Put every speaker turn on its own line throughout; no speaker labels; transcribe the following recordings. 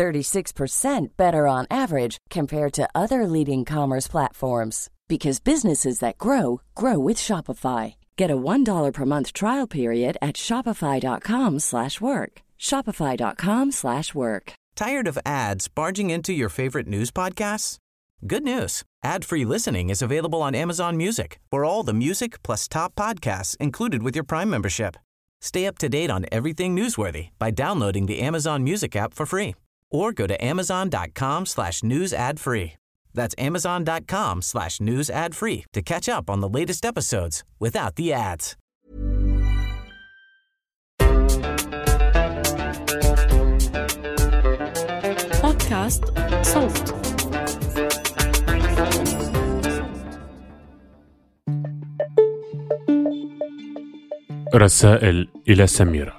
36% better on average compared to other leading commerce platforms because businesses that grow grow with Shopify. Get a $1 per month trial period at shopify.com/work. shopify.com/work.
Tired of ads barging into your favorite news podcasts? Good news. Ad-free listening is available on Amazon Music. For all the music plus top podcasts included with your Prime membership. Stay up to date on everything newsworthy by downloading the Amazon Music app for free or go to amazon.com slash news ad free. That's amazon.com slash news ad free to catch up on the latest episodes without the ads.
بودكاست صوت
رسائل إلى سميرة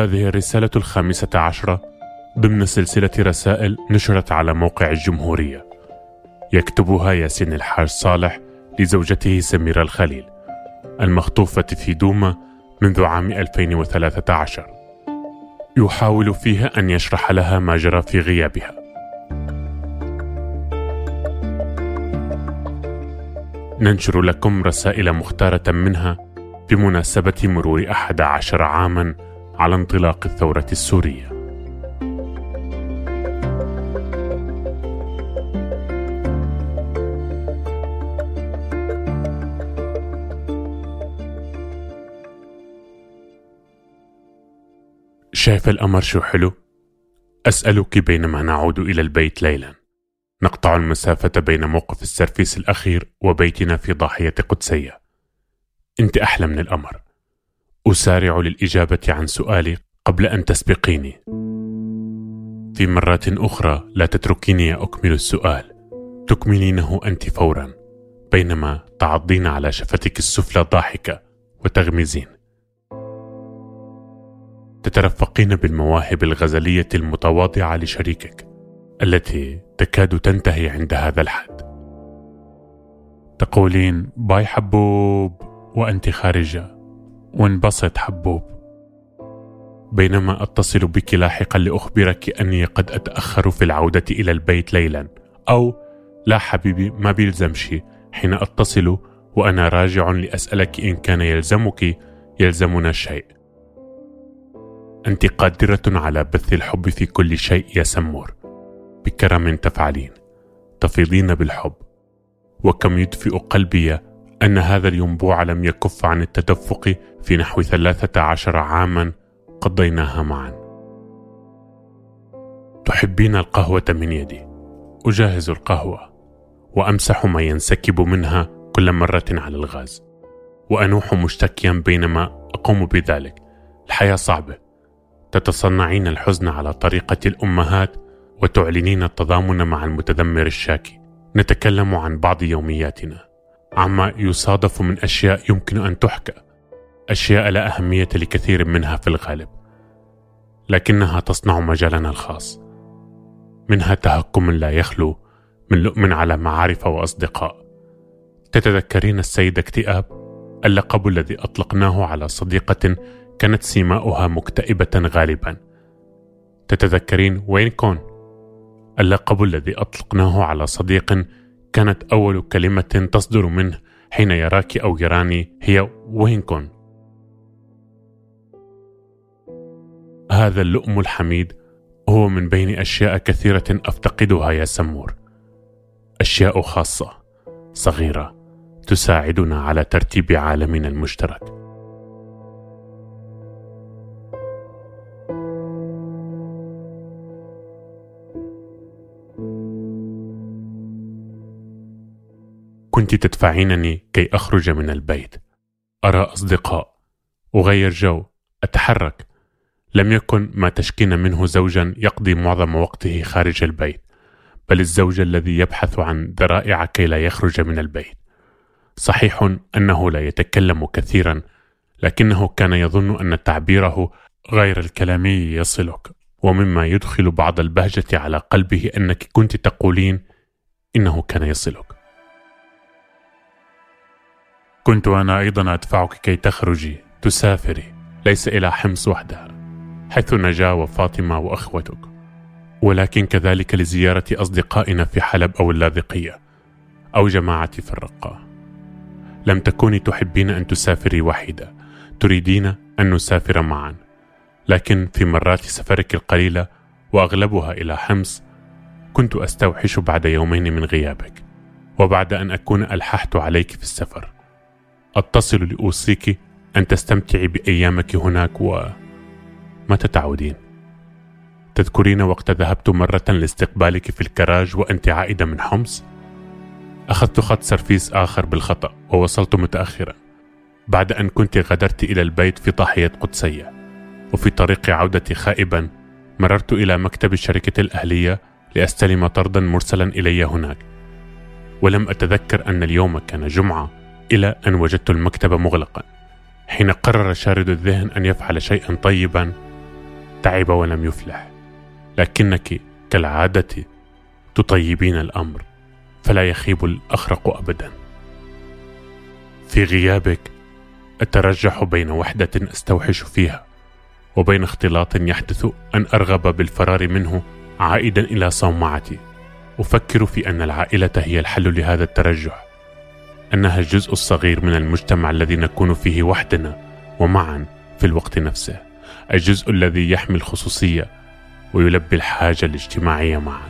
هذه الرسالة الخامسة عشرة ضمن سلسلة رسائل نشرت على موقع الجمهورية. يكتبها ياسين الحاج صالح لزوجته سميرة الخليل المخطوفة في دوما منذ عام 2013 يحاول فيها أن يشرح لها ما جرى في غيابها. ننشر لكم رسائل مختارة منها بمناسبة مرور أحد عشر عاما على انطلاق الثورة السورية. شايف القمر شو حلو؟ أسألك بينما نعود إلى البيت ليلا. نقطع المسافة بين موقف السرفيس الأخير وبيتنا في ضاحية قدسية. أنت أحلى من القمر. أسارع للإجابة عن سؤالي قبل أن تسبقيني. في مرات أخرى لا تتركيني أكمل السؤال. تكملينه أنت فورا بينما تعضين على شفتك السفلى ضاحكة وتغمزين. تترفقين بالمواهب الغزلية المتواضعة لشريكك التي تكاد تنتهي عند هذا الحد. تقولين باي حبوب وأنت خارجة. وانبسط حبوب. بينما أتصل بك لاحقا لأخبرك أني قد أتأخر في العودة إلى البيت ليلا. أو لا حبيبي ما بيلزم شيء حين أتصل وأنا راجع لأسألك إن كان يلزمك يلزمنا شيء. أنت قادرة على بث الحب في كل شيء يا سمور. بكرم تفعلين. تفيضين بالحب. وكم يدفئ قلبي أن هذا الينبوع لم يكف عن التدفق في نحو ثلاثة عشر عاما قضيناها معا. تحبين القهوة من يدي. أجهز القهوة وأمسح ما ينسكب منها كل مرة على الغاز. وأنوح مشتكيا بينما أقوم بذلك. الحياة صعبة. تتصنعين الحزن على طريقة الأمهات وتعلنين التضامن مع المتذمر الشاكي. نتكلم عن بعض يومياتنا. عما يصادف من أشياء يمكن أن تحكى أشياء لا أهمية لكثير منها في الغالب لكنها تصنع مجالنا الخاص منها تهكم لا يخلو من لؤم على معارف وأصدقاء. تتذكرين السيد اكتئاب؟ اللقب الذي أطلقناه على صديقة كانت سيماؤها مكتئبة غالبا. تتذكرين وين كون؟ اللقب الذي أطلقناه على صديق كانت أول كلمة تصدر منه حين يراك أو يراني هي وين كون هذا اللؤم الحميد هو من بين أشياء كثيرة أفتقدها يا سمور. أشياء خاصة صغيرة تساعدنا على ترتيب عالمنا المشترك. كنت تدفعينني كي أخرج من البيت. أرى أصدقاء. أغير جو. أتحرك. لم يكن ما تشكين منه زوجا يقضي معظم وقته خارج البيت بل الزوج الذي يبحث عن ذرائع كي لا يخرج من البيت. صحيح أنه لا يتكلم كثيرا لكنه كان يظن أن تعبيره غير الكلامي يصلك ومما يدخل بعض البهجة على قلبه أنك كنت تقولين إنه كان يصلك. كنت أنا أيضا أدفعك كي تخرجي. تسافري. ليس إلى حمص وحدها. حيث نجاة وفاطمة وأخوتك. ولكن كذلك لزيارة أصدقائنا في حلب أو اللاذقية. أو جماعتي في الرقه لم تكوني تحبين أن تسافري وحيدة. تريدين أن نسافر معا. لكن في مرات سفرك القليلة وأغلبها إلى حمص كنت أستوحش بعد يومين من غيابك. وبعد أن أكون ألححت عليك في السفر. أتصل لاوصيك أن تستمتعي بأيامك هناك و متى تعودين؟ تذكرين وقت ذهبت مرة لاستقبالك في الكراج وأنت عائدة من حمص؟ أخذت خط سرفيس آخر بالخطأ ووصلت متأخرا بعد أن كنت غادرت إلى البيت في ضاحية قدسية وفي طريق عودتي خائبا مررت إلى مكتب الشركة الأهلية لأستلم طردا مرسلا إلي هناك ولم أتذكر أن اليوم كان جمعة. إلى أن وجدت المكتب مغلقا حين قرر شارد الذهن أن يفعل شيئا طيبا تعب ولم يفلح. لكنك كالعادة تطيبين الأمر فلا يخيب الأخرق ابدا. في غيابك أترجح بين وحدة أستوحش فيها وبين اختلاط يحدث أن أرغب بالفرار منه عائدا إلى صومعتي. أفكر في أن العائلة هي الحل لهذا الترجح. أنها الجزء الصغير من المجتمع الذي نكون فيه وحدنا ومعا في الوقت نفسه. الجزء الذي يحمي الخصوصية ويلبي الحاجة الاجتماعية معا.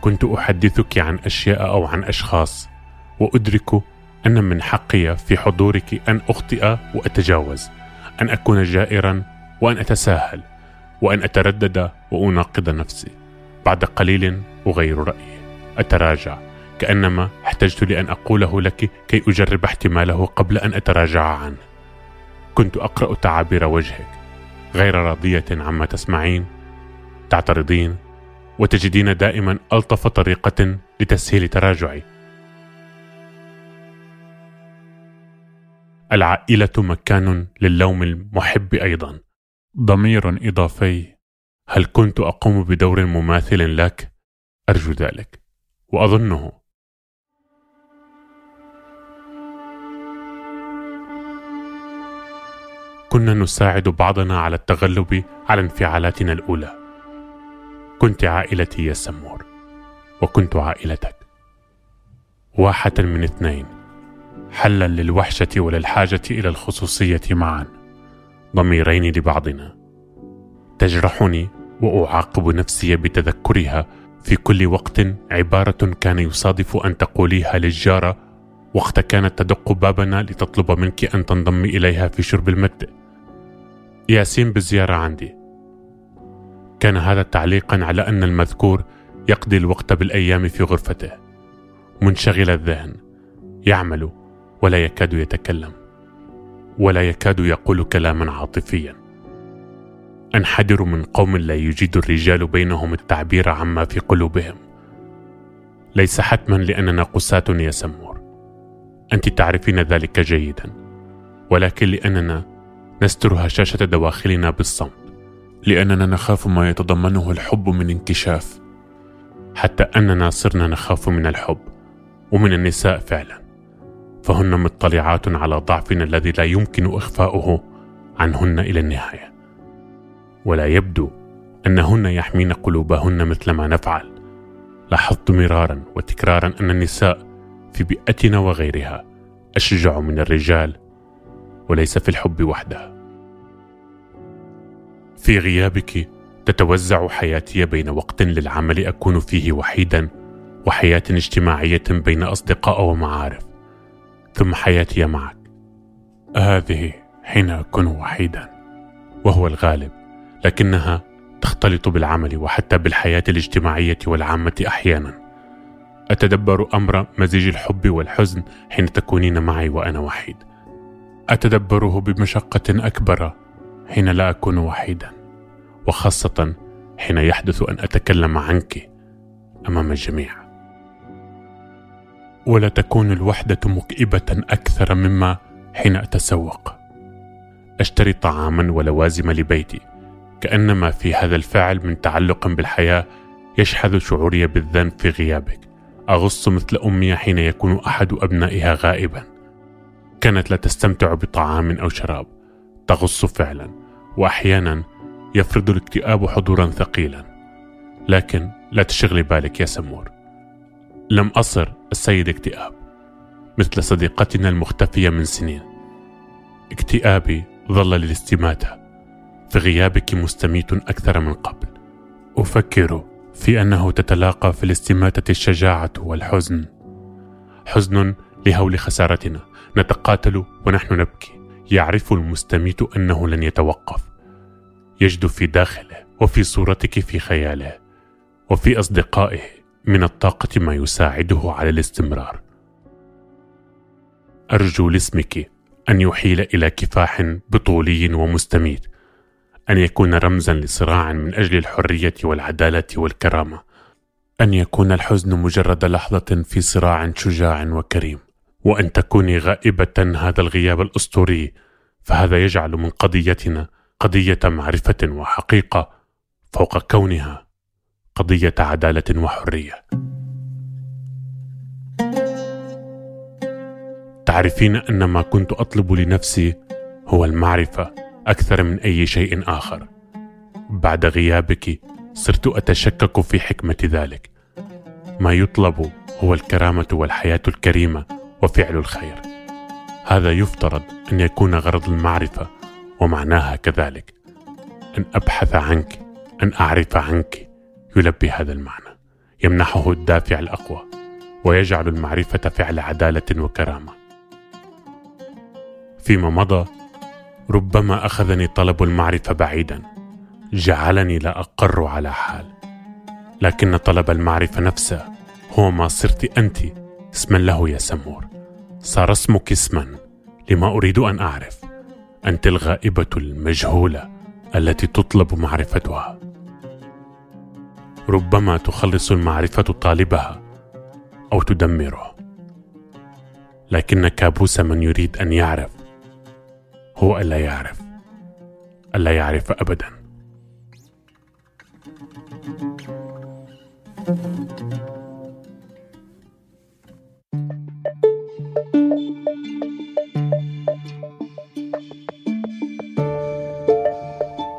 كنت أحدثك عن أشياء أو عن أشخاص وأدرك أن من حقي في حضورك أن أخطئ وأتجاوز أن أكون جائرا وأن أتساهل وأن أتردد وأناقض نفسي. بعد قليل اغير رأيي. أتراجع. كأنما احتجت لأن أقوله لك كي أجرب احتماله قبل أن أتراجع عنه. كنت أقرأ تعابير وجهك غير راضية عما تسمعين تعترضين وتجدين دائما ألطف طريقة لتسهيل تراجعي. العائلة مكان للوم المحب أيضا. ضمير إضافي هل كنت أقوم بدور مماثل لك؟ أرجو ذلك وأظنه كنا نساعد بعضنا على التغلب على انفعالاتنا الأولى. كنت عائلتي يا سمور وكنت عائلتك. واحة من اثنين حلا للوحشة وللحاجة إلى الخصوصية معا. ضميرين لبعضنا. تجرحني وأعاقب نفسي بتذكرها. في كل وقت عبارة كان يصادف أن تقوليها للجارة وقت كانت تدق بابنا لتطلب منك أن تنضمي إليها في شرب المد. ياسين بالزيارة عندي. كان هذا تعليقا على أن المذكور يقضي الوقت بالأيام في غرفته. منشغل الذهن. يعمل ولا يكاد يتكلم. ولا يكاد يقول كلاما عاطفيا. أنحدر من قوم لا يجيد الرجال بينهم التعبير عما في قلوبهم. ليس حتما لأننا قساة يا سمور أنت تعرفين ذلك جيدا ولكن لأننا نستر هشاشه دواخلنا بالصمت لأننا نخاف ما يتضمنه الحب من انكشاف حتى أننا صرنا نخاف من الحب ومن النساء فعلا. فهن مطلعات على ضعفنا الذي لا يمكن إخفاؤه عنهن إلى النهاية. ولا يبدو أنهن يحمين قلوبهن مثل ما نفعل. لاحظت مرارا وتكرارا أن النساء في بيئتنا وغيرها. اشجع من الرجال وليس في الحب وحده. في غيابك تتوزع حياتي بين وقت للعمل أكون فيه وحيدا وحياة اجتماعية بين أصدقاء ومعارف. ثم حياتي معك. هذه حين أكون وحيدا. وهو الغالب. لكنها تختلط بالعمل وحتى بالحياة الاجتماعية والعامة أحيانا. أتدبر أمر مزيج الحب والحزن حين تكونين معي وأنا وحيد. أتدبره بمشقة أكبر حين لا أكون وحيدا وخاصة حين يحدث أن أتكلم عنك أمام الجميع. ولا تكون الوحدة مكئبة أكثر مما حين أتسوق. أشتري طعاما ولوازم لبيتي كان ما في هذا الفعل من تعلق بالحياة يشحذ شعوري بالذنب في غيابك. أغص مثل أمي حين يكون أحد أبنائها غائبا. كانت لا تستمتع بطعام أو شراب. تغص فعلا واحيانا يفرض الاكتئاب حضورا ثقيلا. لكن لا تشغلي بالك يا سمور. لم أصر السيد اكتئاب مثل صديقتنا المختفية من سنين. اكتئابي ظل للاستماتة. في غيابك مستميت أكثر من قبل. أفكر في أنه تتلاقى في الاستماتة الشجاعة والحزن. حزن لهول خسارتنا. نتقاتل ونحن نبكي. يعرف المستميت أنه لن يتوقف. يجد في داخله وفي صورتك في خياله وفي أصدقائه من الطاقة ما يساعده على الاستمرار. أرجو لاسمك أن يحيل إلى كفاح بطولي ومستميت. أن يكون رمزا لصراع من أجل الحرية والعدالة والكرامة. أن يكون الحزن مجرد لحظة في صراع شجاع وكريم. وأن تكوني غائبة هذا الغياب الأسطوري فهذا يجعل من قضيتنا قضية معرفة وحقيقة فوق كونها قضية عدالة وحرية. تعرفين أن ما كنت أطلب لنفسي هو المعرفة. أكثر من أي شيء آخر. بعد غيابك صرت أتشكك في حكمة ذلك. ما يطلب هو الكرامة والحياة الكريمة وفعل الخير. هذا يفترض أن يكون غرض المعرفة ومعناها كذلك. أن أبحث عنك أن أعرف عنك يلبي هذا المعنى. يمنحه الدافع الأقوى ويجعل المعرفة فعل عدالة وكرامة. فيما مضى ربما أخذني طلب المعرفة بعيدا. جعلني لا أقر على حال. لكن طلب المعرفة نفسه هو ما صرت أنت. اسما له يا سمور. صار اسمك اسما. لما أريد أن أعرف. أنت الغائبة المجهولة التي تطلب معرفتها. ربما تخلص المعرفة طالبها أو تدمره. لكن كابوس من يريد أن يعرف. هو ألا يعرف ألا يعرف ابدا.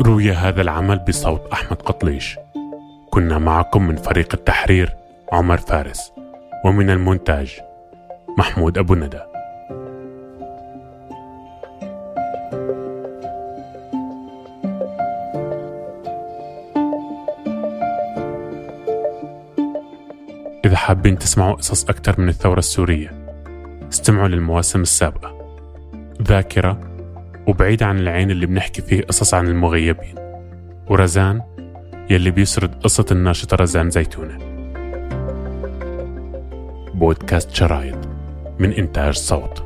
روي هذا العمل بصوت أحمد قطليش. كنا معكم من فريق التحرير عمر فارس ومن المونتاج محمود أبو ندى. حابين تسمعوا قصص أكثر من الثورة السورية. استمعوا للمواسم السابقة. ذاكرة وبعيد عن العين اللي بنحكي فيه قصص عن المغيبين. ورزان يلي بيسرد قصة الناشطة رزان زيتونة. بودكاست شرايط من إنتاج صوت.